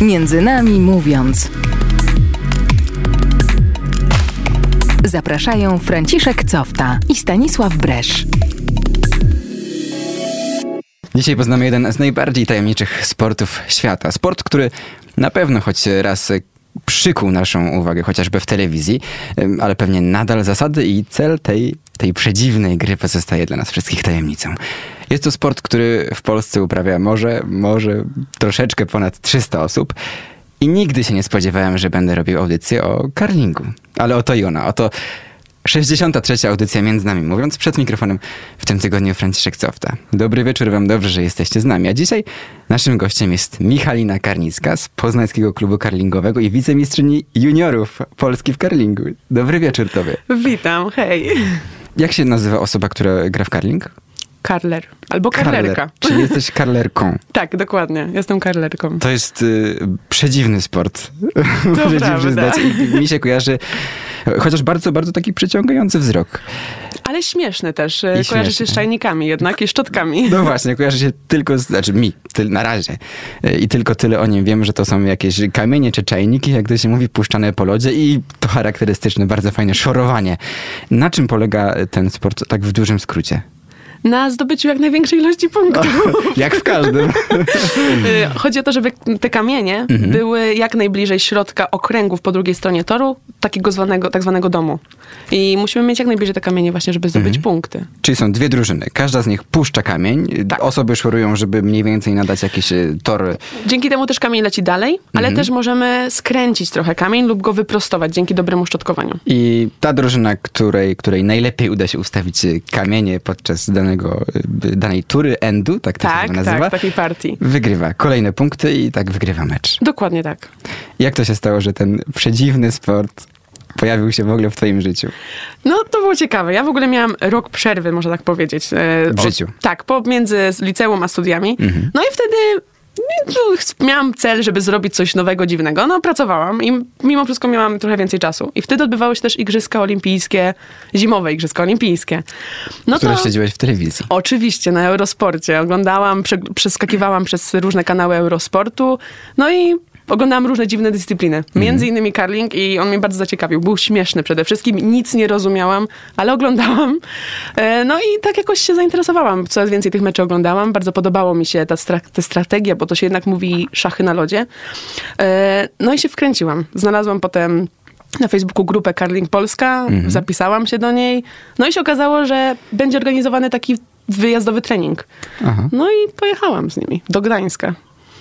Między nami mówiąc. Zapraszają Franciszek Cofta i Stanisław Bresz. Dzisiaj poznamy jeden z najbardziej tajemniczych sportów świata. Sport, który na pewno choć raz przykuł naszą uwagę, chociażby w telewizji, ale pewnie nadal zasady i cel tej, tej przedziwnej gry pozostaje dla nas wszystkich tajemnicą. Jest to sport, który w Polsce uprawia może, może troszeczkę ponad 300 osób. I nigdy się nie spodziewałem, że będę robił audycję o karlingu. Ale oto i ona, oto 63. audycja między nami mówiąc, przed mikrofonem w tym tygodniu Franciszek Cofta. Dobry wieczór wam, dobrze, że jesteście z nami. A dzisiaj naszym gościem jest Michalina Karnicka z Poznańskiego Klubu Karlingowego i wicemistrzyni juniorów Polski w karlingu. Dobry wieczór tobie. Witam, hej. Jak się nazywa osoba, która gra w karling? Karler. Albo karlerka. Czyli jesteś karlerką. Tak, dokładnie. Jestem karlerką. To jest y, przedziwny sport. Muszę ci przyznać. Mi się kojarzy, chociaż bardzo, bardzo taki przyciągający wzrok. Ale śmieszny też. I Kojarzy się śmieszny. z czajnikami jednak i szczotkami. No właśnie, kojarzy się tylko, z, znaczy mi, na razie. Y, I tylko tyle o nim wiem, że to są jakieś kamienie czy czajniki, jak to się mówi, puszczane po lodzie i to charakterystyczne, bardzo fajne szorowanie. Na czym polega ten sport tak w dużym skrócie? Na zdobyciu jak największej ilości punktów. Jak w każdym. E, Chodzi o to, żeby te kamienie Mhm. były jak najbliżej środka okręgów po drugiej stronie toru, takiego zwanego, tak zwanego domu. I musimy mieć jak najbliżej te kamienie właśnie, żeby Mhm. zdobyć punkty. Czyli są dwie drużyny. Każda z nich puszcza kamień. Tak. Osoby szorują, żeby mniej więcej nadać jakiś y, tor Dzięki temu też kamień leci dalej, ale Mhm. też możemy skręcić trochę kamień lub go wyprostować dzięki dobremu szczotkowaniu. I ta drużyna, której, której najlepiej uda się ustawić y, kamienie podczas danego, y, danej tury, endu, tak to się Tak, nazywa, tak, takiej partii. wygrywa kolejne punkty i tak wygrywa mecz. Dokładnie tak. Jak to się stało, że ten przedziwny sport pojawił się w ogóle w twoim życiu? No, to było ciekawe. Ja w ogóle miałam rok przerwy, można tak powiedzieć. e, W od- życiu. Tak, pomiędzy liceum a studiami. No i wtedy miałam cel, żeby zrobić coś nowego, dziwnego. No, pracowałam i mimo wszystko miałam trochę więcej czasu. I wtedy odbywały się też Igrzyska Olimpijskie, zimowe Igrzyska Olimpijskie. No Które to... w telewizji. Oczywiście, na Eurosporcie. Oglądałam, prze, przeskakiwałam przez różne kanały Eurosportu, no i oglądałam różne dziwne dyscypliny. Między innymi karling i on mnie bardzo zaciekawił. Był śmieszny przede wszystkim, nic nie rozumiałam, ale oglądałam. E, No i tak jakoś się zainteresowałam. Coraz więcej tych meczy oglądałam. Bardzo podobało mi się ta, stra- ta strategia, bo to się jednak mówi szachy na lodzie. E, No i się wkręciłam. Znalazłam potem na Facebooku grupę Karling Polska, zapisałam się do niej. No i się okazało, że będzie organizowany taki wyjazdowy trening. Aha. No i pojechałam z nimi do Gdańska.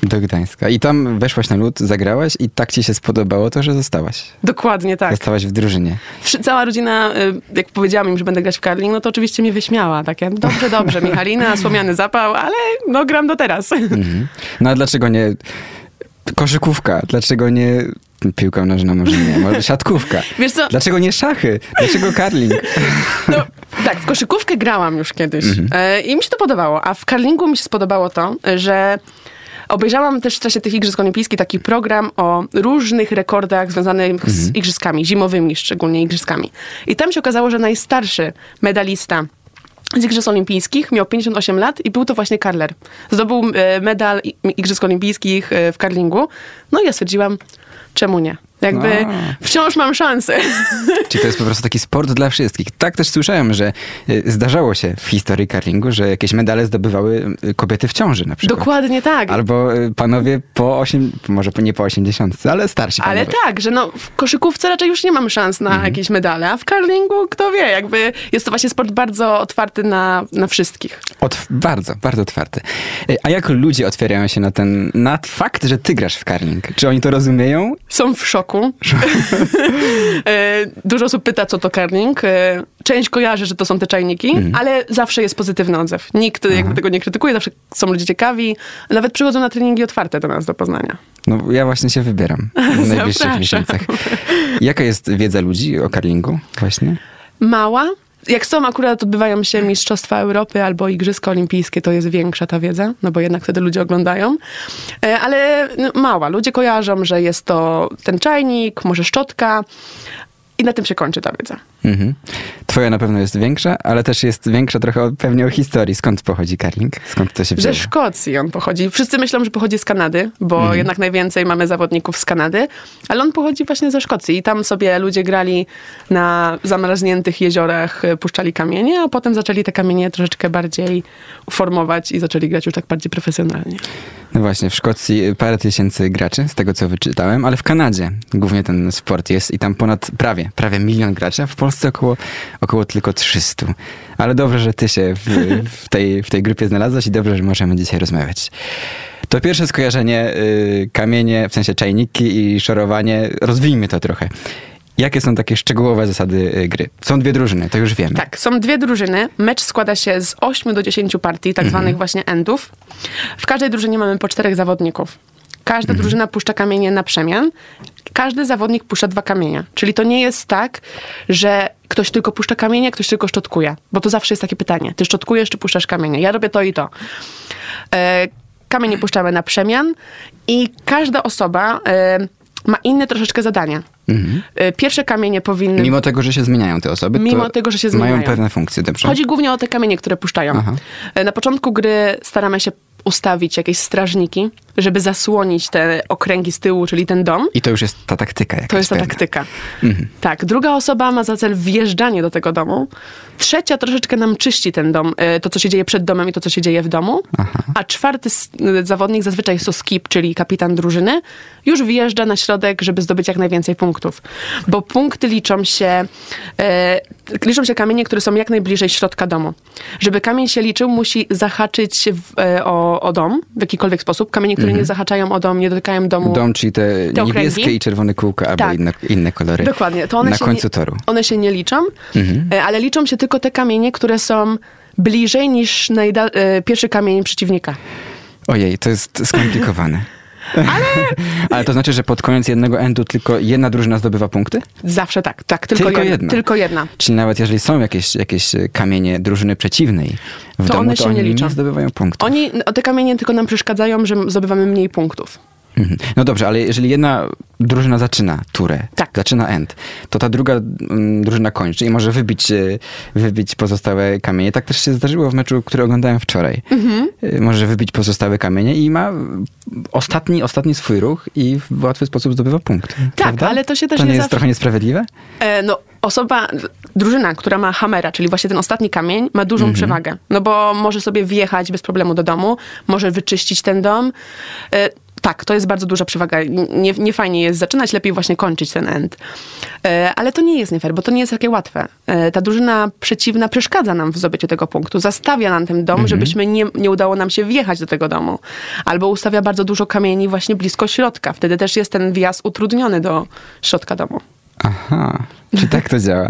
Do Gdańska. I tam weszłaś na lód, zagrałaś i tak ci się spodobało to, że zostałaś. Dokładnie tak. Zostałaś w drużynie. Cała rodzina, y, jak powiedziałam im, że będę grać w karling, no to oczywiście mnie wyśmiała. Takie, dobrze, dobrze, Michalina, słomiany zapał, ale no gram do teraz. Mhm. No a dlaczego nie koszykówka? Dlaczego nie piłka nożna? Może nie, może siatkówka? Wiesz co? Dlaczego nie szachy? Dlaczego karling? No, tak, w koszykówkę grałam już kiedyś e, i mi się to podobało. A w karlingu mi się spodobało to, że obejrzałam też w czasie tych Igrzysk Olimpijskich taki program o różnych rekordach związanych z igrzyskami, zimowymi szczególnie igrzyskami. I tam się okazało, że najstarszy medalista z Igrzysk Olimpijskich miał 58 lat i był to właśnie karler. Zdobył e, medal Igrzysk Olimpijskich e, w karlingu. No i ja stwierdziłam, czemu nie? Jakby wciąż mam szansę. Czyli to jest po prostu taki sport dla wszystkich. Tak też słyszałem, że y, zdarzało się w historii karlingu, że jakieś medale zdobywały y, kobiety w ciąży na przykład. Dokładnie tak. Albo y, panowie po 8, może nie po 80, ale starsi panowie. Ale tak, że no, w koszykówce raczej już nie mam szans na Mhm. jakieś medale, a w curlingu kto wie, jakby jest to właśnie sport bardzo otwarty na, na wszystkich. Otw- bardzo, bardzo otwarty. A jak ludzie otwierają się na ten, na fakt, że ty grasz w karling? Czy oni to rozumieją? Są w szoku. E, Dużo osób pyta, co to curling. E, Część kojarzy, że to są te czajniki, Mhm. ale zawsze jest pozytywny odzew. Nikt jakby tego nie krytykuje, zawsze są ludzie ciekawi. Nawet przychodzą na treningi otwarte do nas, do Poznania. No ja właśnie się wybieram w najbliższych miesiącach. Jaka jest wiedza ludzi o karlingu właśnie? Mała. Jak są akurat odbywają się Mistrzostwa Europy albo Igrzyska Olimpijskie, to jest większa ta wiedza, no bo jednak wtedy ludzie oglądają. E, Ale no, mała. Ludzie kojarzą, że jest to ten czajnik, może szczotka, I na tym się kończy ta wiedza. Mhm. Twoja na pewno jest większa, ale też jest większa trochę pewnie o historii. Skąd pochodzi karling? Skąd to się wzięło? Ze Szkocji on pochodzi. Wszyscy myślą, że pochodzi z Kanady, bo Mhm. jednak najwięcej mamy zawodników z Kanady, ale on pochodzi właśnie ze Szkocji. I tam sobie ludzie grali na zamarzniętych jeziorach, y, puszczali kamienie, a potem zaczęli te kamienie troszeczkę bardziej formować i zaczęli grać już tak bardziej profesjonalnie. No właśnie, w Szkocji parę tysięcy graczy, z tego co wyczytałem, ale w Kanadzie głównie ten sport jest i tam ponad prawie, prawie milion graczy, a w Polsce około, około tylko 300. Ale dobrze, że ty się w, w, tej, w tej grupie znalazłaś i dobrze, że możemy dzisiaj rozmawiać. To pierwsze skojarzenie, y, kamienie, w sensie czajniki i szorowanie, rozwijmy to trochę. Jakie są takie szczegółowe zasady y, gry? Są dwie drużyny, to już wiemy. Tak, są dwie drużyny. Mecz składa się z 8 do 10 partii, tak zwanych właśnie endów. W każdej drużynie mamy po czterech zawodników. Każda drużyna puszcza kamienie na przemian. Każdy zawodnik puszcza dwa kamienie. Czyli to nie jest tak, że ktoś tylko puszcza kamienie, ktoś tylko szczotkuje. Bo to zawsze jest takie pytanie. Ty szczotkujesz, czy puszczasz kamienie? Ja robię to i to. E, kamienie puszczamy na przemian i każda osoba e, ma inne troszeczkę zadania. E, Pierwsze kamienie powinny... Mimo tego, że się zmieniają te osoby, Mimo to tego, że się mają zmieniają. pewne funkcje, dobrze? Chodzi głównie o te kamienie, które puszczają. Aha. E, Na początku gry staramy się ustawić jakieś strażniki, żeby zasłonić te okręgi z tyłu, czyli ten dom. I to już jest ta taktyka jakaś To jest ta pewna. taktyka. Tak, druga osoba ma za cel wjeżdżanie do tego domu. Trzecia troszeczkę nam czyści ten dom, e, to co się dzieje przed domem i to co się dzieje w domu. A czwarty zawodnik, zazwyczaj jest to skip, czyli kapitan drużyny, już wjeżdża na środek, żeby zdobyć jak najwięcej punktów. Bo punkty liczą się, e, liczą się kamienie, które są jak najbliżej środka domu. Żeby kamień się liczył, musi zahaczyć w, e, o, o dom w jakikolwiek sposób. Kamienie, które nie zahaczają o dom, nie dotykają domu. Dom, czyli te, Te niebieskie okręgi? i czerwone kółka, albo Tak. inne, inne kolory Dokładnie. To one na się końcu nie, toru. Mhm. One się nie liczą, e, ale liczą się tylko te kamienie, które są bliżej niż najda- e, pierwszy kamień przeciwnika. Ojej, to jest skomplikowane. Ale... Ale to znaczy, że pod koniec jednego endu tylko jedna drużyna zdobywa punkty? Zawsze tak, tak. Tylko, Tylko jedna. jedna. Tylko jedna. Czyli nawet jeżeli są jakieś, jakieś kamienie drużyny przeciwnej w To domu, one to się oni nie liczą. zdobywają punktów. Oni, o te kamienie tylko nam przeszkadzają, że zdobywamy mniej punktów. Mhm. No dobrze, ale jeżeli jedna drużyna zaczyna turę, Tak. zaczyna end, to ta druga mm, drużyna kończy i może wybić, e, wybić pozostałe kamienie. Tak też się zdarzyło w meczu, który oglądałem wczoraj. Mhm. E, Może wybić pozostałe kamienie i ma ostatni, ostatni swój ruch i w łatwy sposób zdobywa punkt. prawda? ale to się też To nie nie jest zawsze- trochę niesprawiedliwe? E, no, osoba, drużyna, która ma hamera, czyli właśnie ten ostatni kamień, ma dużą przewagę. No bo może sobie wjechać bez problemu do domu, może wyczyścić ten dom. E, tak, to jest bardzo duża przewaga. Nie, nie fajnie jest zaczynać, lepiej właśnie kończyć ten end. E, ale to nie jest nie fair, bo to nie jest takie łatwe. E, ta drużyna przeciwna przeszkadza nam w zdobyciu tego punktu. Zastawia nam ten dom, żebyśmy nie, nie udało nam się wjechać do tego domu. Albo ustawia bardzo dużo kamieni właśnie blisko środka. Wtedy też jest ten wjazd utrudniony do środka domu. Aha, czy tak to działa?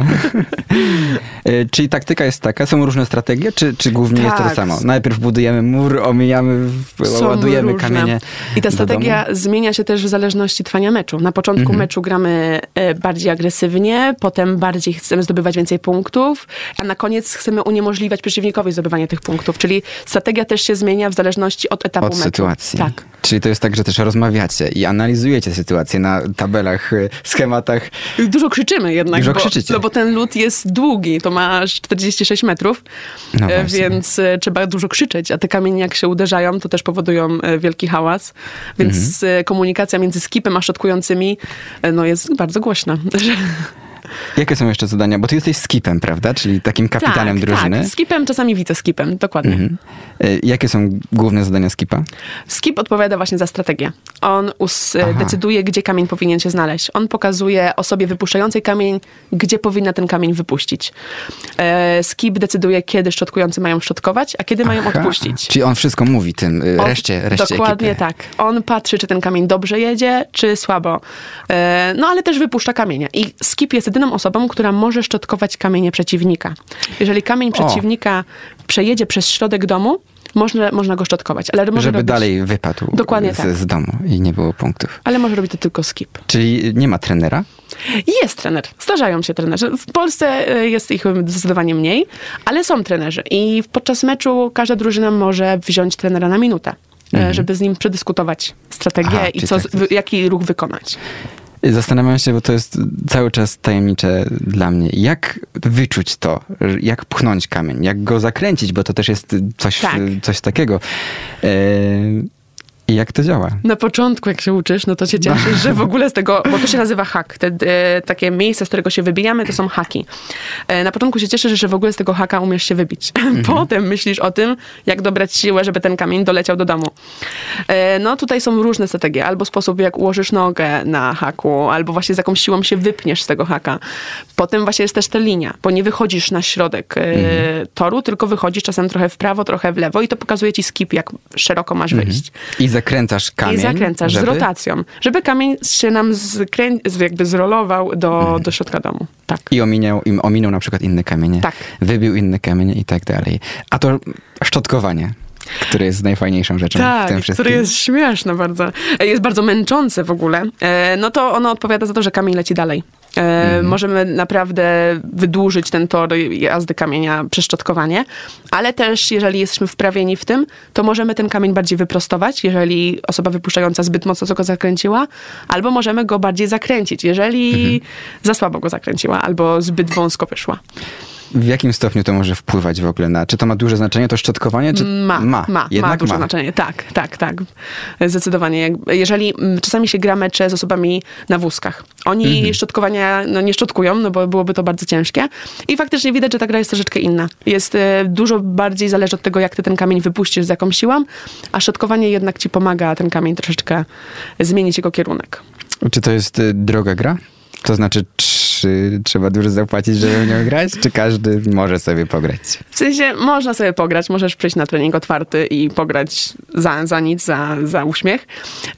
E, Czyli taktyka jest taka, są różne strategie, czy, czy głównie jest to to Tak. samo? Najpierw budujemy mur, omijamy, Są ładujemy różne. kamienie I ta strategia zmienia się też w zależności trwania meczu. Na początku Mhm. meczu gramy e, bardziej agresywnie, potem bardziej chcemy zdobywać więcej punktów, a na koniec chcemy uniemożliwiać przeciwnikowi zdobywanie tych punktów. Czyli strategia też się zmienia w zależności od etapu Od meczu. sytuacji. Tak. Czyli to jest tak, że też rozmawiacie i analizujecie sytuację na tabelach, e, schematach. Dużo krzyczymy jednak, Dużo bo, krzyczycie. no bo ten lód jest długi, to ma aż 46 metrów, No e, więc e, trzeba dużo krzyczeć, a te kamienie jak się uderzają, to też powodują e, wielki hałas, więc Mhm. komunikacja między skipem a szczotkującymi e, no, jest bardzo głośna. Jakie są jeszcze zadania? Bo ty jesteś skipem, prawda? Czyli takim kapitanem tak, drużyny. Tak, skipem, czasami wiceskipem, dokładnie. Mhm. E, Jakie są główne zadania skipa? Skip odpowiada właśnie za strategię. On Aha. decyduje, gdzie kamień powinien się znaleźć. On pokazuje osobie wypuszczającej kamień, gdzie powinna ten kamień wypuścić. E, skip decyduje, kiedy szczotkujący mają szczotkować, a kiedy mają Aha. odpuścić. Czyli on wszystko mówi tym e, reszcie, reszcie Dokładnie ekipy. tak. On patrzy, czy ten kamień dobrze jedzie, czy słabo. E, no ale też wypuszcza kamienie. I skip jest jedyną osobą, która może szczotkować kamienie przeciwnika. Jeżeli kamień przeciwnika przejedzie przez środek domu, można, można go szczotkować. Ale może Żeby robić, dalej wypadł Dokładnie z, tak. z domu i nie było punktów. Ale może robić to tylko skip. Czyli nie ma trenera? Jest trener. Zdarzają się trenerzy. W Polsce e, jest ich zdecydowanie mniej, ale są trenerzy. I podczas meczu każda drużyna może wziąć trenera na minutę, e, żeby z nim przedyskutować strategię Mhm. Aha, i co, tak jest. jaki ruch wykonać. Zastanawiam się, bo to jest cały czas tajemnicze dla mnie. Jak wyczuć to? Jak pchnąć kamień? Jak go zakręcić? Bo to też jest coś, Tak. coś takiego. I jak to działa? Na początku, jak się uczysz, no to się cieszysz, że w ogóle z tego, bo to się nazywa hak. Te e, takie miejsca, z którego się wybijamy, to są haki. E, na początku się cieszysz, że w ogóle z tego haka umiesz się wybić. Potem myślisz o tym, jak dobrać siłę, żeby ten kamień doleciał do domu. E, no tutaj są różne strategie. Albo sposób, jak ułożysz nogę na haku, albo właśnie z jaką siłą się wypniesz z tego haka. Potem właśnie jest też ta linia, bo nie wychodzisz na środek e, toru, tylko wychodzisz czasem trochę w prawo, trochę w lewo i to pokazuje ci skip, jak szeroko masz wyjść. I zakręcasz kamień. I zakręcasz żeby... z rotacją, żeby kamień się nam zkrę... jakby zrolował do, Mhm. do środka domu. Tak. I ominął, im ominął na przykład inne kamienie. Tak. Wybił inne kamienie i tak dalej. A to szczotkowanie, które jest najfajniejszą rzeczą w tym Tak, wszystkim. które jest śmieszne bardzo. E, Jest bardzo męczące w ogóle. E, No to ono odpowiada za to, że kamień leci dalej. E, Mhm. Możemy naprawdę wydłużyć ten tor jazdy kamienia przez szczotkowanie, ale też jeżeli jesteśmy wprawieni w tym, to możemy ten kamień bardziej wyprostować, jeżeli osoba wypuszczająca zbyt mocno go zakręciła, albo możemy go bardziej zakręcić, jeżeli Mhm. za słabo go zakręciła, albo zbyt wąsko wyszła. W jakim stopniu to może wpływać w ogóle na... Czy to ma duże znaczenie, to szczotkowanie? Czy... Ma, ma, ma, Jednak duże znaczenie. Tak, tak, tak. Zdecydowanie. Jeżeli mm, czasami się gra mecze z osobami na wózkach, oni Mhm. szczotkowania no, nie szczotkują, no bo byłoby to bardzo ciężkie. I faktycznie widać, że ta gra jest troszeczkę inna. Jest e, dużo bardziej zależy od tego, jak ty ten kamień wypuścisz, z jaką siłą, a szczotkowanie jednak ci pomaga ten kamień troszeczkę zmienić jego kierunek. Czy to jest y, droga gra? To znaczy, czy trzeba dużo zapłacić, żeby w nią grać? Czy każdy może sobie pograć? W sensie można sobie pograć, możesz przyjść na trening otwarty i pograć za, za nic, za, za uśmiech,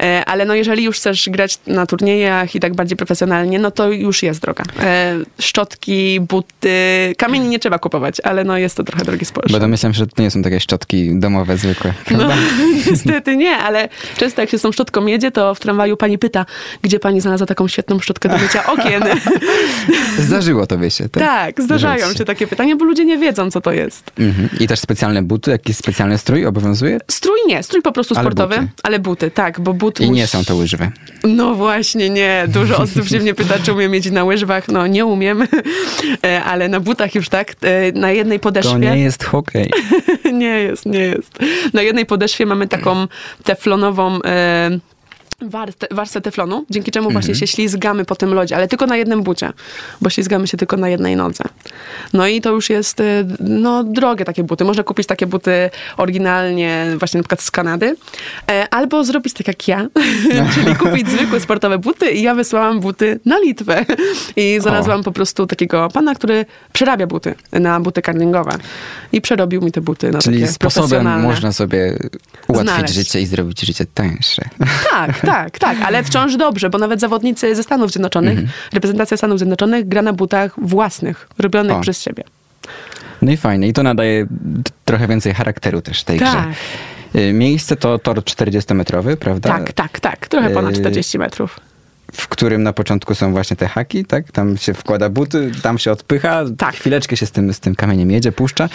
e, ale no jeżeli już chcesz grać na turniejach i tak bardziej profesjonalnie, no to już jest droga. E, szczotki, buty, kamieni nie trzeba kupować, ale no jest to trochę drogi sport. Bo domyślam się, że to nie są takie szczotki domowe, zwykłe. No, Prawda? niestety nie, ale często jak się z tą szczotką jedzie, to w tramwaju pani pyta, gdzie pani znalazła taką świetną szczotkę do mycia okien. Zdarzyło tobie się, tak? tak, zdarzają Zdarza się takie pytania, bo ludzie nie wiedzą, co to jest. Mhm. I też specjalne buty, jakiś specjalny strój obowiązuje? Strój nie, strój po prostu Ale sportowy, buty. ale buty, tak, bo but I nie są to łyżwy. No właśnie, nie. Dużo osób się mnie pyta, czy umiem jeździć na łyżwach. No nie umiem, E, ale na butach już tak. E, Na jednej To podeszwie... nie jest hokej. nie jest, nie jest. Na jednej podeszwie mamy taką teflonową... E, warstę, warstwę teflonu, dzięki czemu właśnie Mhm. się ślizgamy po tym lodzie, ale tylko na jednym bucie, bo ślizgamy się tylko na jednej nodze. No i to już jest, e, no, drogie takie buty. Można kupić takie buty oryginalnie właśnie na przykład z Kanady, e, albo zrobić tak jak ja, czyli kupić zwykłe sportowe buty i ja wysłałam buty na Litwę i znalazłam po prostu takiego pana, który przerabia buty na buty karlingowe i przerobił mi te buty na Czyli takie sposobem można sobie ułatwić Znaleźć. życie i zrobić życie tańsze. Tak, tak, tak, ale wciąż dobrze, bo nawet zawodnicy ze Stanów Zjednoczonych, Mhm. reprezentacja Stanów Zjednoczonych gra na butach własnych, robionych O. przez siebie. No i fajnie. I to nadaje trochę więcej charakteru też tej Tak. grze. Y, Miejsce to tor 40-metrowy, prawda? Tak, tak, tak, trochę ponad Yy, 40 metrów. W którym na początku są właśnie te haki, tak? Tam się wkłada buty, tam się odpycha, Tak. chwileczkę się z tym, z tym kamieniem jedzie, puszcza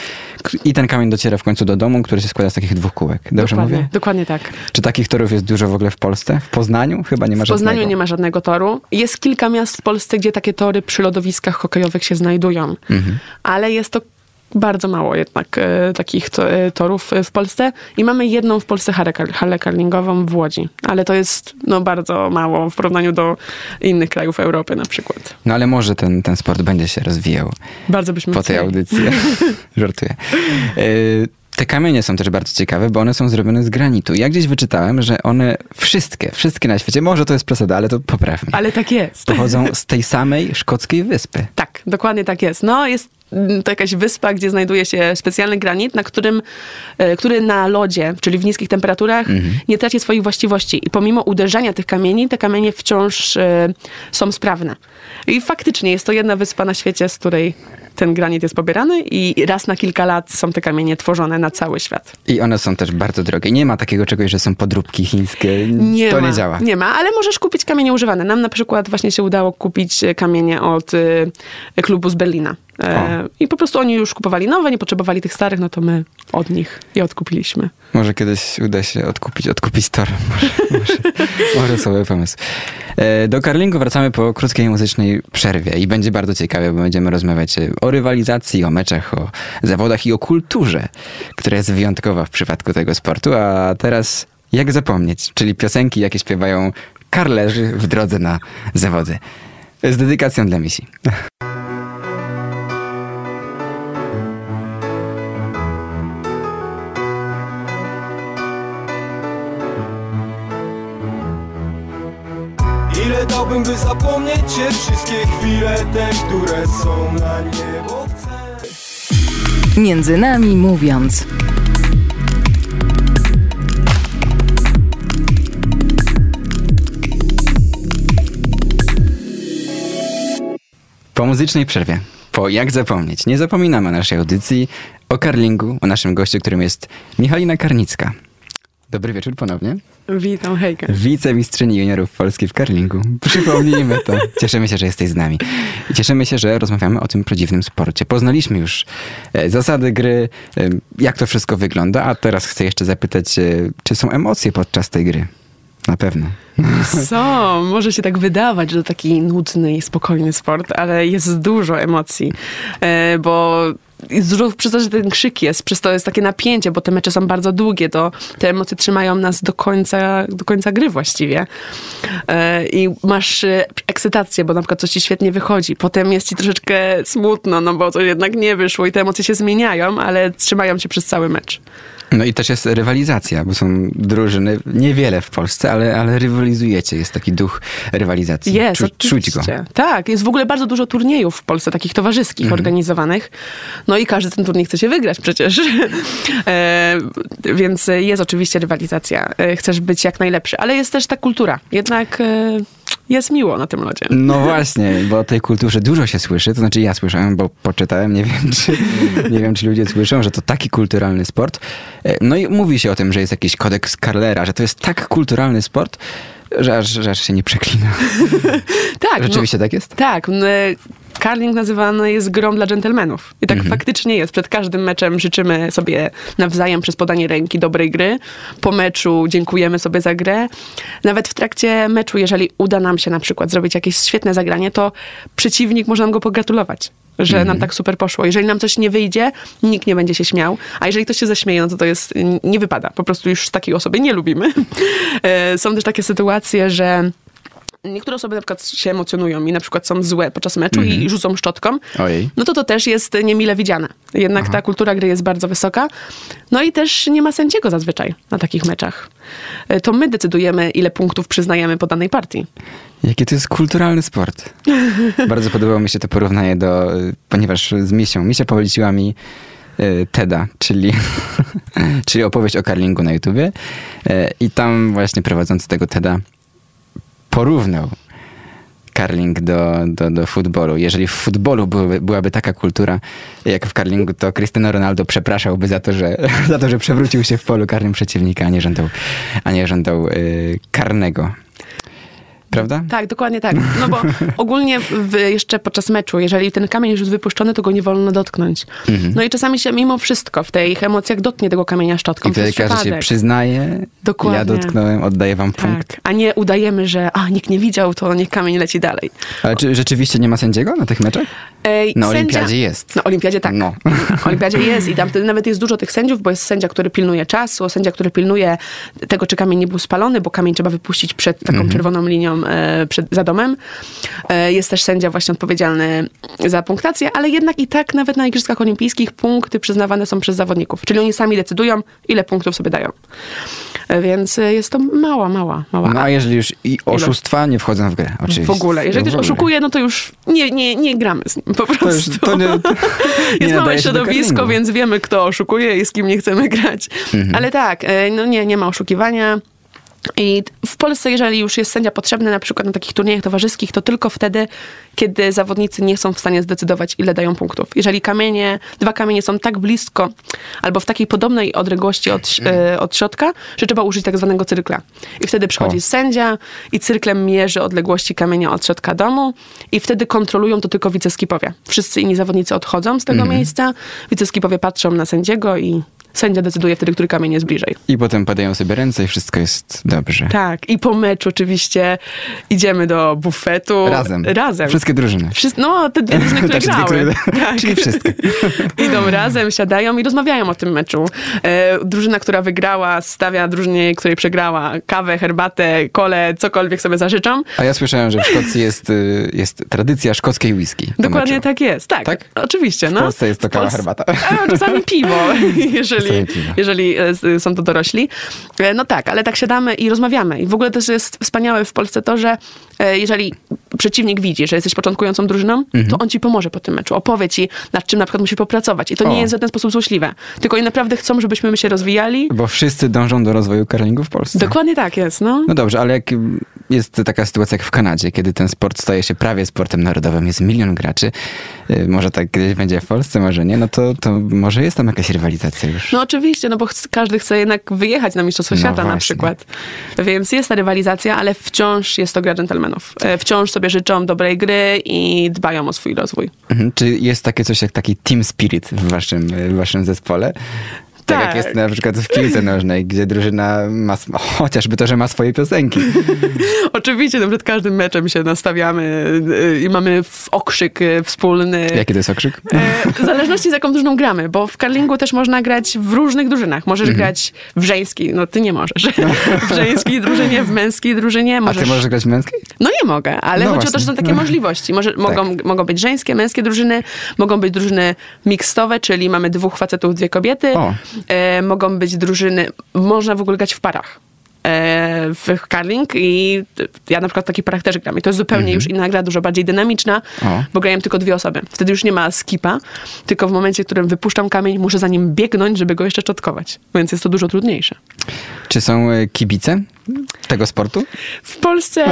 i ten kamień dociera w końcu do domu, który się składa z takich dwóch kółek. Dobrze dokładnie, mówię? dokładnie tak. Czy takich torów jest dużo w ogóle w Polsce? W Poznaniu chyba nie ma W Poznaniu żadnego. nie ma żadnego toru. Jest kilka miast w Polsce, gdzie takie tory przy lodowiskach hokejowych się znajdują, Mhm. ale jest to bardzo mało jednak e, takich to, e, torów e, w Polsce i mamy jedną w Polsce halę, kar- halę karlingową w Łodzi, ale to jest no, bardzo mało w porównaniu do innych krajów Europy na przykład. No ale może ten, ten sport będzie się rozwijał Bardzo byśmy po tej chcieli. audycji. Żartuję. Y, Te kamienie są też bardzo ciekawe, bo one są zrobione z granitu. Ja gdzieś wyczytałem, że one wszystkie, wszystkie na świecie, może to jest przesada, ale to poprawmy, Ale tak jest. pochodzą z tej samej szkockiej wyspy. Tak, dokładnie tak jest. No, jest mm, to jakaś wyspa, gdzie znajduje się specjalny granit, na którym, e, który na lodzie, czyli w niskich temperaturach, nie traci swoich właściwości. I pomimo uderzenia tych kamieni, te kamienie wciąż e, są sprawne. I faktycznie jest to jedna wyspa na świecie, z której ten granit jest pobierany i raz na kilka lat są te kamienie tworzone na cały świat. I one są też bardzo drogie. Nie ma takiego czegoś, że są podróbki chińskie. Nie to ma, nie działa. Nie ma, ale możesz kupić kamienie używane. Nam na przykład właśnie się udało kupić kamienie od e, klubu z Berlina. E, I po prostu oni już kupowali nowe, nie potrzebowali tych starych, no to my od nich je odkupiliśmy. Może kiedyś uda się odkupić, odkupić tor. Może, może, może sobie pomysł. E, do karlingu wracamy po krótkiej muzycznej przerwie i będzie bardzo ciekawe, bo będziemy rozmawiać o rywalizacji, o meczach, o zawodach i o kulturze, która jest wyjątkowa w przypadku tego sportu. A teraz jak zapomnieć, czyli piosenki, jakie śpiewają karlerzy w drodze na zawody. Z dedykacją dla misji. Dałbym, by zapomnieć cię Wszystkie chwile te, które są na niebo chcę Między nami mówiąc. Po muzycznej przerwie, po Jak Zapomnieć, nie zapominamy o naszej audycji, o karlingu, o naszym gościu, którym jest Michalina Karnicka. Dobry wieczór ponownie. Witam, hejka. Wicemistrzyni juniorów Polski w karlingu. Przypomnijmy to. Cieszymy się, że jesteś z nami. I cieszymy się, że rozmawiamy o tym prawdziwym sporcie. Poznaliśmy już e, zasady gry, e, jak to wszystko wygląda, a teraz chcę jeszcze zapytać, e, czy są emocje podczas tej gry? Na pewno. Są, może się tak wydawać, że to taki nudny i spokojny sport, ale jest dużo emocji, e, bo przez to, że ten krzyk jest, przez to jest takie napięcie, bo te mecze są bardzo długie, to te emocje trzymają nas do końca, do końca gry właściwie. E, I masz e, ekscytację, bo na przykład coś ci świetnie wychodzi, potem jest ci troszeczkę smutno, no bo to jednak nie wyszło i te emocje się zmieniają, ale trzymają cię przez cały mecz. No i też jest rywalizacja, bo są drużyny, niewiele w Polsce, ale, ale rywalizujecie. Jest taki duch rywalizacji. Jest, Czu, czuć go. Tak, jest w ogóle bardzo dużo turniejów w Polsce, takich towarzyskich, Mhm. organizowanych. No i każdy ten turniej chce się wygrać przecież. e, więc jest oczywiście rywalizacja. E, chcesz być jak najlepszy, ale jest też ta kultura. Jednak e, jest miło na tym lodzie. No właśnie, bo o tej kulturze dużo się słyszy, to znaczy ja słyszałem, bo poczytałem, nie wiem, czy, nie wiem, czy ludzie słyszą, że to taki kulturalny sport. E, No i mówi się o tym, że jest jakiś kodeks Carlera, że to jest tak kulturalny sport, że aż, że aż się nie przeklina. Tak, Rzeczywiście tak jest? Tak. n- Karling nazywany jest grą dla dżentelmenów. I tak Mhm. faktycznie jest. Przed każdym meczem życzymy sobie nawzajem przez podanie ręki dobrej gry. Po meczu dziękujemy sobie za grę. Nawet w trakcie meczu, jeżeli uda nam się na przykład zrobić jakieś świetne zagranie, to przeciwnik może nam go pogratulować. Że Mhm. nam tak super poszło. Jeżeli nam coś nie wyjdzie, nikt nie będzie się śmiał. A jeżeli ktoś się zaśmieje, no to to jest, nie wypada. Po prostu już takiej osoby nie lubimy. E, Są też takie sytuacje, że niektóre osoby na przykład się emocjonują i na przykład są złe podczas meczu i rzucą szczotką, Ojej. no to to też jest niemile widziane. Jednak ta kultura gry jest bardzo wysoka. No i też nie ma sędziego zazwyczaj na takich meczach. E, To my decydujemy, ile punktów przyznajemy po danej partii. Jaki to jest kulturalny sport. Bardzo podobało mi się to porównanie do, y, ponieważ z Misią, Misia poleciła mi y, TEDa, czyli, czyli opowieść o karlingu na YouTubie i tam właśnie prowadzący tego TEDa porównał karling do, do, do futbolu. Jeżeli w futbolu byłaby, byłaby taka kultura jak w karlingu, to Cristiano Ronaldo przepraszałby za to, że, za to, że przewrócił się w polu karnym przeciwnika, a nie żądał, a nie żądał y, karnego. Prawda? Tak, dokładnie tak. No bo ogólnie jeszcze podczas meczu, jeżeli ten kamień już jest wypuszczony, to go nie wolno dotknąć. No i czasami się mimo wszystko w tych emocjach dotknie tego kamienia szczotką. I wtedy każdy się przyznaje. Dokładnie. Ja dotknąłem, oddaję wam punkt. Tak, a nie udajemy, że a, nikt nie widział, to niech kamień leci dalej. Ale czy rzeczywiście nie ma sędziego na tych meczach? Ej, Na sędzia- olimpiadzie jest. Na olimpiadzie tak. No. Na olimpiadzie jest i tam nawet jest dużo tych sędziów, bo jest sędzia, który pilnuje czasu, sędzia, który pilnuje tego, czy kamień nie był spalony, bo kamień trzeba wypuścić przed taką Mhm. czerwoną linią e, przed, za domem. E, jest też sędzia właśnie odpowiedzialny za punktację, ale jednak i tak nawet na Igrzyskach Olimpijskich punkty przyznawane są przez zawodników. Czyli oni sami decydują, ile punktów sobie dają. E, więc jest to mała, mała, mała. No a jeżeli już i oszustwa nie wchodzą w grę, oczywiście. w ogóle. Jeżeli ktoś oszukuje, no to już nie, nie, nie gramy z nim po prostu. To, już, to nie, to nie Jest małe środowisko, więc wiemy, kto oszukuje i z kim nie chcemy grać. Mhm. Ale tak, no nie, nie ma oszukiwania. I w Polsce, jeżeli już jest sędzia potrzebny, na przykład na takich turniejach towarzyskich, to tylko wtedy, kiedy zawodnicy nie są w stanie zdecydować, ile dają punktów. Jeżeli kamienie, dwa kamienie są tak blisko, albo w takiej podobnej odległości od, e, od środka, że trzeba użyć tak zwanego cyrkla. I wtedy przychodzi O. sędzia i cyrklem mierzy odległości kamienia od środka domu i wtedy kontrolują to tylko wiceskipowie. Wszyscy inni zawodnicy odchodzą z tego miejsca, wiceskipowie patrzą na sędziego i sędzia decyduje wtedy, który kamień jest bliżej. I potem padają sobie ręce i wszystko jest dobrze. Tak, i po meczu oczywiście idziemy do bufetu. Razem. Razem. Wszystkie drużyny. Wszyscy, no, te dwie drużyny, które te, grały. które- Tak. Czyli wszystkie. Idą razem, siadają i rozmawiają o tym meczu. E, drużyna, która wygrała, stawia drużynie, której przegrała kawę, herbatę, kole, cokolwiek sobie zażyczą. A ja słyszałem, że w Szkocji jest, y, jest tradycja szkockiej whisky. do Dokładnie meczu. tak jest. Tak, Tak? oczywiście. W no. Polsce jest to W kawa, Polsce- herbata. A, czasami piwo, jeżeli, Piwo. jeżeli e, są to dorośli. E, No tak, ale tak siadamy i rozmawiamy. I w ogóle też jest wspaniałe w Polsce to, że e, jeżeli przeciwnik widzi, że jesteś początkującą drużyną, Mhm. to on ci pomoże po tym meczu. Opowie ci, nad czym na przykład musisz popracować. I to O. nie jest w żaden sposób złośliwe. Tylko oni naprawdę chcą, żebyśmy my się rozwijali. Bo wszyscy dążą do rozwoju curlingu w Polsce. Dokładnie tak jest, no. No dobrze, ale jak jest taka sytuacja jak w Kanadzie, kiedy ten sport staje się prawie sportem narodowym, jest milion graczy, y, może tak kiedyś będzie w Polsce, może nie, no to, to może jest tam jakaś rywalizacja już. No oczywiście, no bo każdy chce jednak wyjechać na Mistrzostwo No Świata na właśnie. przykład. Więc jest ta rywalizacja, ale wciąż jest to gra dżentelmenów. E, Wciąż sobie życzą dobrej gry i dbają o swój rozwój. Mhm. Czy jest takie coś jak taki team spirit w waszym, w waszym zespole? Tak, jak Tak. jest na przykład w piłce nożnej, gdzie drużyna ma, chociażby to, że ma swoje piosenki. Oczywiście, no przed każdym meczem się nastawiamy e, i mamy okrzyk e, wspólny. Jaki to jest okrzyk? E, W zależności z jaką drużyną gramy, bo w karlingu też można grać w różnych drużynach. Możesz Mhm. grać w żeńskiej, no ty nie możesz. W żeńskiej drużynie, w męskiej drużynie. A Możesz... ty możesz grać w męskiej? No nie mogę, ale No chodzi o to, właśnie. że są takie No. możliwości. Może, mogą, mogą być żeńskie, męskie drużyny, mogą być drużyny mikstowe, czyli mamy dwóch facetów, dwie kobiety. O. E, mogą być drużyny, można w ogóle grać w parach. E, W curling i ja na przykład w takich parach też gram. I to jest zupełnie już inna gra, dużo bardziej dynamiczna, Mhm. O. bo grają tylko dwie osoby. Wtedy już nie ma skipa, tylko w momencie, w którym wypuszczam kamień, muszę za nim biegnąć, żeby go jeszcze czotkować. Więc jest to dużo trudniejsze. Czy są e, kibice tego sportu? W Polsce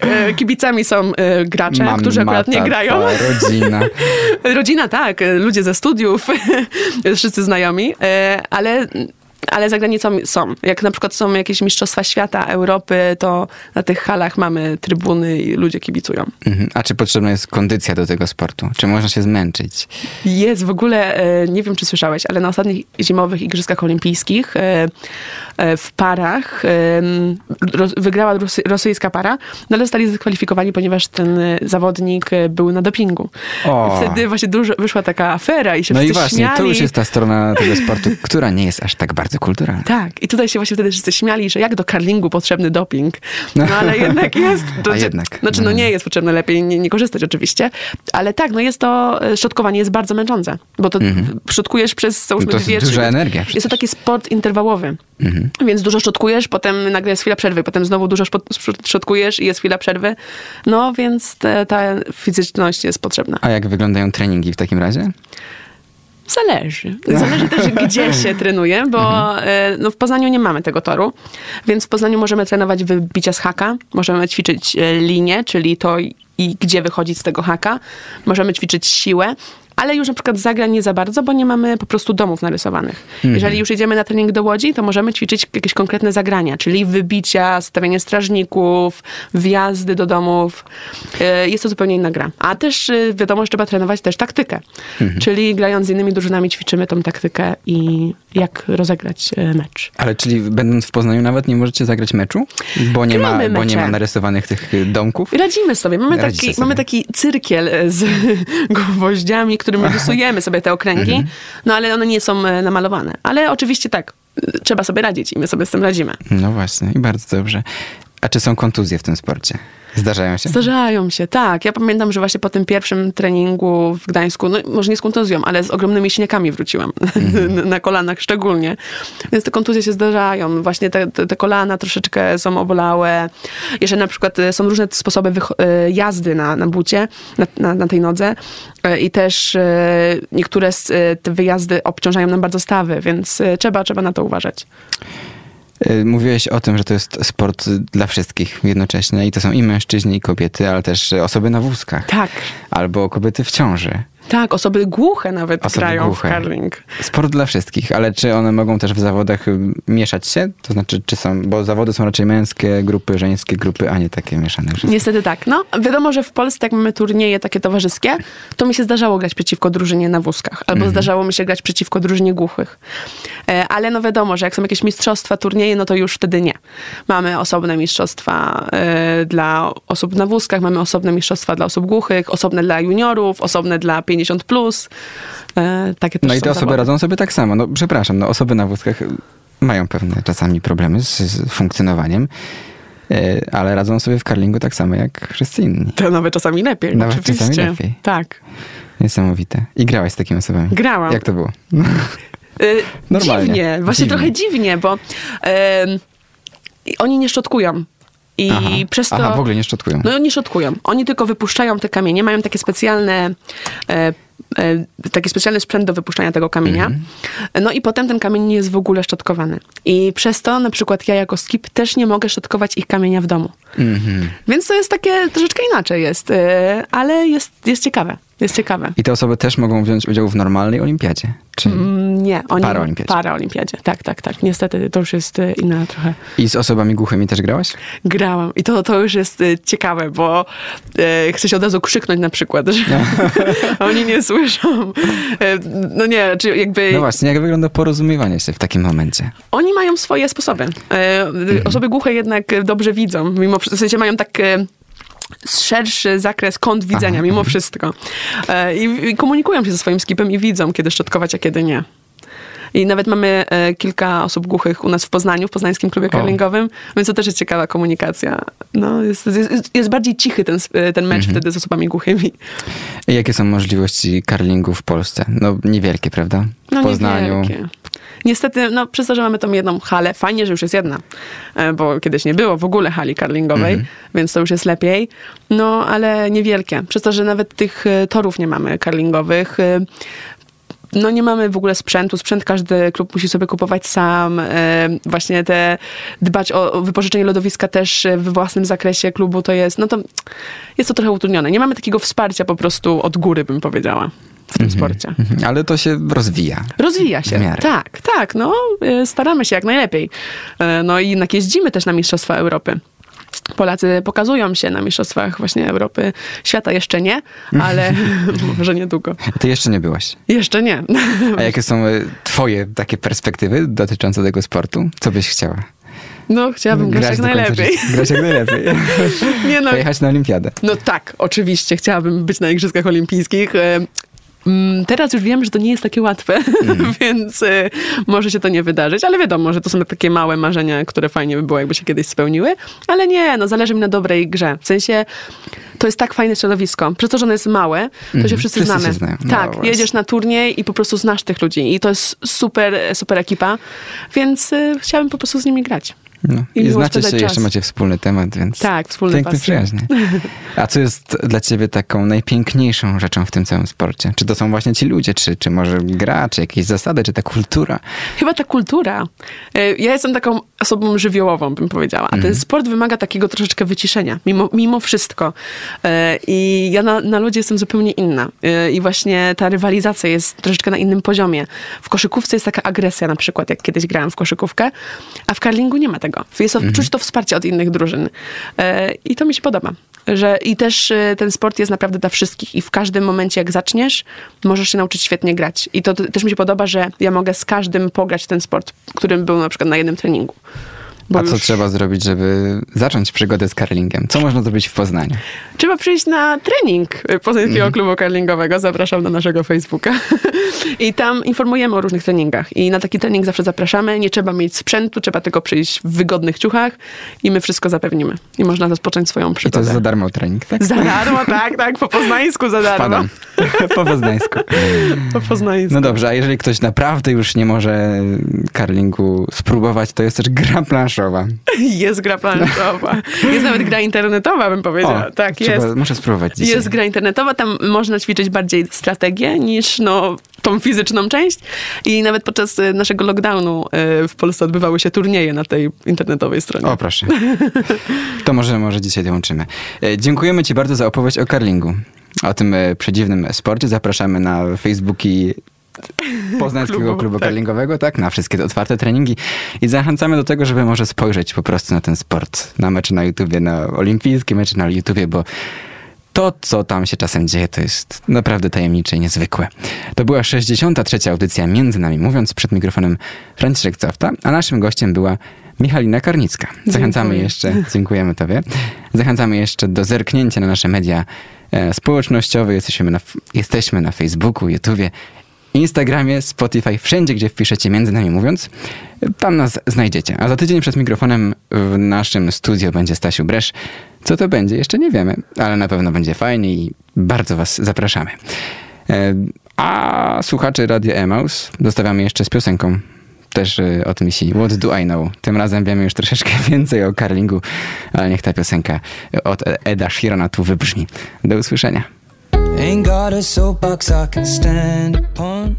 e, kibicami są gracze, Mam, którzy akurat nie mata, grają. twa rodzina. Rodzina tak, ludzie ze studiów, wszyscy znajomi, ale, ale za granicą są. Jak na przykład są jakieś Mistrzostwa Świata, Europy, to na tych halach mamy trybuny i ludzie kibicują. Mhm. A czy potrzebna jest kondycja do tego sportu? Czy można się zmęczyć? Jest w ogóle, e, nie wiem czy słyszałeś, ale na ostatnich zimowych Igrzyskach Olimpijskich e, e, w parach wygrała rosy, rosyjska para, no ale zostali zdyskwalifikowani, ponieważ ten zawodnik był na dopingu. O. Wtedy właśnie dużo, wyszła taka afera i się No i właśnie, śmiali. tu już jest ta strona tego sportu, która nie jest aż tak bardzo kulturalna. Tak, i tutaj się właśnie wtedy wszyscy śmiali, że jak do karlingu potrzebny doping. No ale jednak jest. A jednak. Znaczy, no Mhm. nie jest potrzebne, lepiej nie, nie korzystać oczywiście. Ale tak, no jest to, e, szczotkowanie jest bardzo męczące, bo to szczotkujesz przez załóżmy Mhm. To jest dwie, duża trzy- energia Jest to taki sport interwałowy. Mhm. Więc dużo szczotkujesz, potem nagle jest chwila przerwy, potem znowu dużo szczotkujesz i jest chwila przerwy. No więc te, ta fizyczność jest potrzebna. A jak wyglądają treningi w takim razie? Zależy. Zależy też, gdzie się trenuje, bo e, no, w Poznaniu nie mamy tego toru, więc w Poznaniu możemy trenować wybicia z haka, możemy ćwiczyć e, linię, czyli to i gdzie wychodzić z tego haka, możemy ćwiczyć siłę, ale już na przykład zagrań nie za bardzo, bo nie mamy po prostu domów narysowanych. Jeżeli już jedziemy na trening do Łodzi, to możemy ćwiczyć jakieś konkretne zagrania, czyli wybicia, stawianie strażników, wjazdy do domów. E, Jest to zupełnie inna gra. A też e, wiadomo, że trzeba trenować też taktykę. Czyli grając z innymi drużynami ćwiczymy tą taktykę i jak rozegrać e, mecz. Ale czyli będąc w Poznaniu nawet nie możecie zagrać meczu? Bo nie, ma, bo nie ma narysowanych tych y, domków? Radzimy sobie. Mamy taki, sobie. mamy taki cyrkiel z gwoździami, którym rysujemy sobie te okręgi, Mhm. no ale one nie są e, namalowane. Ale oczywiście tak, e, trzeba sobie radzić i my sobie z tym radzimy. No właśnie, i bardzo dobrze. A czy są kontuzje w tym sporcie? Zdarzają się? Zdarzają się, tak. Ja pamiętam, że właśnie po tym pierwszym treningu w Gdańsku, no może nie z kontuzją, ale z ogromnymi siniakami wróciłam. Mhm. na kolanach szczególnie. Więc te kontuzje się zdarzają. Właśnie te, te, te kolana troszeczkę są obolałe. Jeszcze na przykład e, są różne sposoby e, jazdy na, na bucie, na, na, na tej nodze. E, I też niektóre z, te wyjazdy obciążają nam bardzo stawy, więc trzeba, trzeba na to uważać. Y, Mówiłeś o tym, że to jest sport dla wszystkich jednocześnie i to są i mężczyźni, i kobiety, ale też osoby na wózkach. Tak. Albo kobiety w ciąży. Tak, osoby głuche nawet Osoby grają głuche. w curling. Sport dla wszystkich, ale czy one mogą też w zawodach y, mieszać się? To znaczy, czy są, bo zawody są raczej męskie grupy, żeńskie grupy, a nie takie mieszane wszystkie. Niestety tak. No, wiadomo, że w Polsce jak mamy turnieje takie towarzyskie, to mi się zdarzało grać przeciwko drużynie na wózkach, albo zdarzało mi się grać przeciwko drużynie głuchych. E, ale no wiadomo, że jak są jakieś mistrzostwa, turnieje, no to już wtedy nie. Mamy osobne mistrzostwa e, dla osób na wózkach, mamy osobne mistrzostwa dla osób głuchych, osobne dla juniorów, osobne dla 50+. Plus. E, takie No i te osoby radzą sobie tak samo. No przepraszam, no osoby na wózkach mają pewne czasami problemy z, z funkcjonowaniem, e, ale radzą sobie w karlingu tak samo jak wszyscy inni. To nawet czasami lepiej. Nawet oczywiście. czasami lepiej. Tak. Niesamowite. I grałaś z takimi osobami. Grałam. Jak to było? Y, Normalnie. Dziwnie, właśnie Dziwnie. trochę dziwnie, bo oni nie szczotkują. I Aha. przez to. Aha, w ogóle nie szczotkują. No nie szczotkują. Oni tylko wypuszczają te kamienie, mają takie specjalne. E, e, taki specjalny sprzęt do wypuszczania tego kamienia. Mhm. No i potem ten kamień nie jest w ogóle szczotkowany. I przez to na przykład ja jako skip też nie mogę szczotkować ich kamienia w domu. Mhm. Więc to jest takie troszeczkę inaczej jest, e, ale jest, jest ciekawe. Jest ciekawe. I te osoby też mogą wziąć udział w normalnej olimpiadzie. Czy... Mm, Nie, oni. Paraolimpiadzie. Paraolimpiadzie. Tak, tak, tak. Niestety to już jest e, inna trochę. I z osobami głuchymi też grałaś? Grałam i to, to już jest e, ciekawe, bo e, chcę się od razu krzyknąć na przykład, że oni nie słyszą. E, no nie, czy jakby No właśnie, jak wygląda porozumiewanie się w takim momencie? oni mają swoje sposoby. E, Osoby głuche jednak dobrze widzą, mimo w sensie mają tak e, szerszy zakres kąt widzenia, Aha, mimo wszystko. E, I, I komunikują się ze swoim skipem i widzą, kiedy szczotkować, a kiedy nie. I nawet mamy e, kilka osób głuchych u nas w Poznaniu, w poznańskim klubie curlingowym, więc to też jest ciekawa komunikacja. No, jest, jest, jest bardziej cichy ten, sp- ten mecz wtedy z osobami głuchymi. I jakie są możliwości karlingu w Polsce? No niewielkie, prawda? W No Poznaniu. niewielkie. Niestety, no przez to, że mamy tą jedną halę, fajnie, że już jest jedna, e, bo kiedyś nie było w ogóle hali karlingowej, Mhm. więc to już jest lepiej, no ale niewielkie. Przez to, że nawet tych e, torów nie mamy karlingowych, e, no nie mamy w ogóle sprzętu. Sprzęt każdy klub musi sobie kupować sam. Właśnie te dbać o o wypożyczenie lodowiska też we własnym zakresie klubu to jest, no to jest to trochę utrudnione. Nie mamy takiego wsparcia po prostu od góry, bym powiedziała, w tym sporcie. Mhm, Ale to się rozwija. Rozwija się. Tak, tak. No, y, staramy się jak najlepiej. E, No i jednak jeździmy też na Mistrzostwa Europy. Polacy pokazują się na Mistrzostwach właśnie Europy. Świata jeszcze nie, ale może niedługo. Ty jeszcze nie byłaś. Jeszcze nie. A jakie są e, twoje takie perspektywy dotyczące tego sportu? Co byś chciała? No, chciałabym grać jak do końca najlepiej. życia. Grać jak najlepiej. Nie no, Pojechać na olimpiadę. No tak, oczywiście. Chciałabym być na Igrzyskach Olimpijskich. Mm, Teraz już wiem, że to nie jest takie łatwe, Mhm. więc e, może się to nie wydarzyć, ale wiadomo, że to są takie małe marzenia, które fajnie by było, jakby się kiedyś spełniły. Ale nie, no zależy mi na dobrej grze. W sensie to jest tak fajne środowisko. Przez to, że ono jest małe, to się Mhm. wszyscy, Wszyscy znamy. się znają. No tak, właśnie. jedziesz na turniej i po prostu znasz tych ludzi. I to jest super, super ekipa, więc e, chciałabym po prostu z nimi grać. No. I I, znacie się, jeszcze macie wspólny temat, więc Tak, wspólne pięknie, pasje. przyjaźnie. A co jest dla ciebie taką najpiękniejszą rzeczą w tym całym sporcie? Czy to są właśnie ci ludzie, czy, czy może gra, czy jakieś zasady, czy ta kultura? Chyba ta kultura. E, Ja jestem taką osobą żywiołową, bym powiedziała. A ten sport wymaga takiego troszeczkę wyciszenia, mimo, mimo wszystko. E, I ja na, na ludzie jestem zupełnie inna. E, I właśnie ta rywalizacja jest troszeczkę na innym poziomie. W koszykówce jest taka agresja na przykład, jak kiedyś grałam w koszykówkę, a w karlingu nie ma tego. Jest to, czuć to wsparcie od innych drużyn. E, I to mi się podoba. Że, I też e, ten sport jest naprawdę dla wszystkich i w każdym momencie, jak zaczniesz, możesz się nauczyć świetnie grać. I to też mi się podoba, że ja mogę z każdym pograć ten sport, którym był na przykład na jednym treningu. Bo A co już trzeba zrobić, żeby zacząć przygodę z karlingiem? Co można zrobić w Poznaniu? Trzeba przyjść na trening Poznańskiego Mhm. Klubu Karlingowego. Zapraszam na naszego Facebooka. I tam informujemy o różnych treningach. I na taki trening zawsze zapraszamy. Nie trzeba mieć sprzętu, trzeba tylko przyjść w wygodnych ciuchach i my wszystko zapewnimy. I można rozpocząć swoją I to przygodę. jest za darmo trening, tak? Za darmo, tak, tak, po poznańsku za darmo. Wpadam. po poznańsku. Po poznańsku. No dobrze, a jeżeli ktoś naprawdę już nie może karlingu spróbować, to jest też gra planszowa. Planszowa. Jest gra planszowa. Jest nawet gra internetowa, bym powiedziała. O, tak, trzeba, jest. Muszę spróbować dzisiaj. Jest gra internetowa, tam można ćwiczyć bardziej strategię niż no, tą fizyczną część. I nawet podczas e, naszego lockdownu e, w Polsce odbywały się turnieje na tej internetowej stronie. O, proszę. To może, może dzisiaj dołączymy. E, Dziękujemy Ci bardzo za opowieść o karlingu. O tym przedziwnym sporcie. Zapraszamy na Facebooki Poznańskiego Klubu, Klubu tak. Karlingowego, tak, na wszystkie te otwarte treningi i zachęcamy do tego, żeby może spojrzeć po prostu na ten sport, na mecze na YouTubie, na olimpijskie mecze na YouTubie, bo to, co tam się czasem dzieje, to jest naprawdę tajemnicze i niezwykłe. To była 63. audycja Między Nami Mówiąc, przed mikrofonem Franciszek Cofta, a naszym gościem była Michalina Karnicka. Zachęcamy Dziękuję. jeszcze, dziękujemy Tobie, zachęcamy jeszcze do zerknięcia na nasze media e, społecznościowe. Jesteśmy na, jesteśmy na Facebooku, YouTubie, Instagramie, Spotify, wszędzie, gdzie wpiszecie Między Nami Mówiąc, tam nas znajdziecie. A za tydzień przed mikrofonem w naszym studio będzie Stasiu Bresz. Co to będzie? Jeszcze nie wiemy, ale na pewno będzie fajnie i bardzo Was zapraszamy. E, A słuchaczy Radia Emaus zostawiamy jeszcze z piosenką. Też e, od misji What Do I Know. Tym razem wiemy już troszeczkę więcej o karlingu, ale niech ta piosenka od Eda Sheerana tu wybrzmi. Do usłyszenia. Ain't got a soapbox I can stand upon.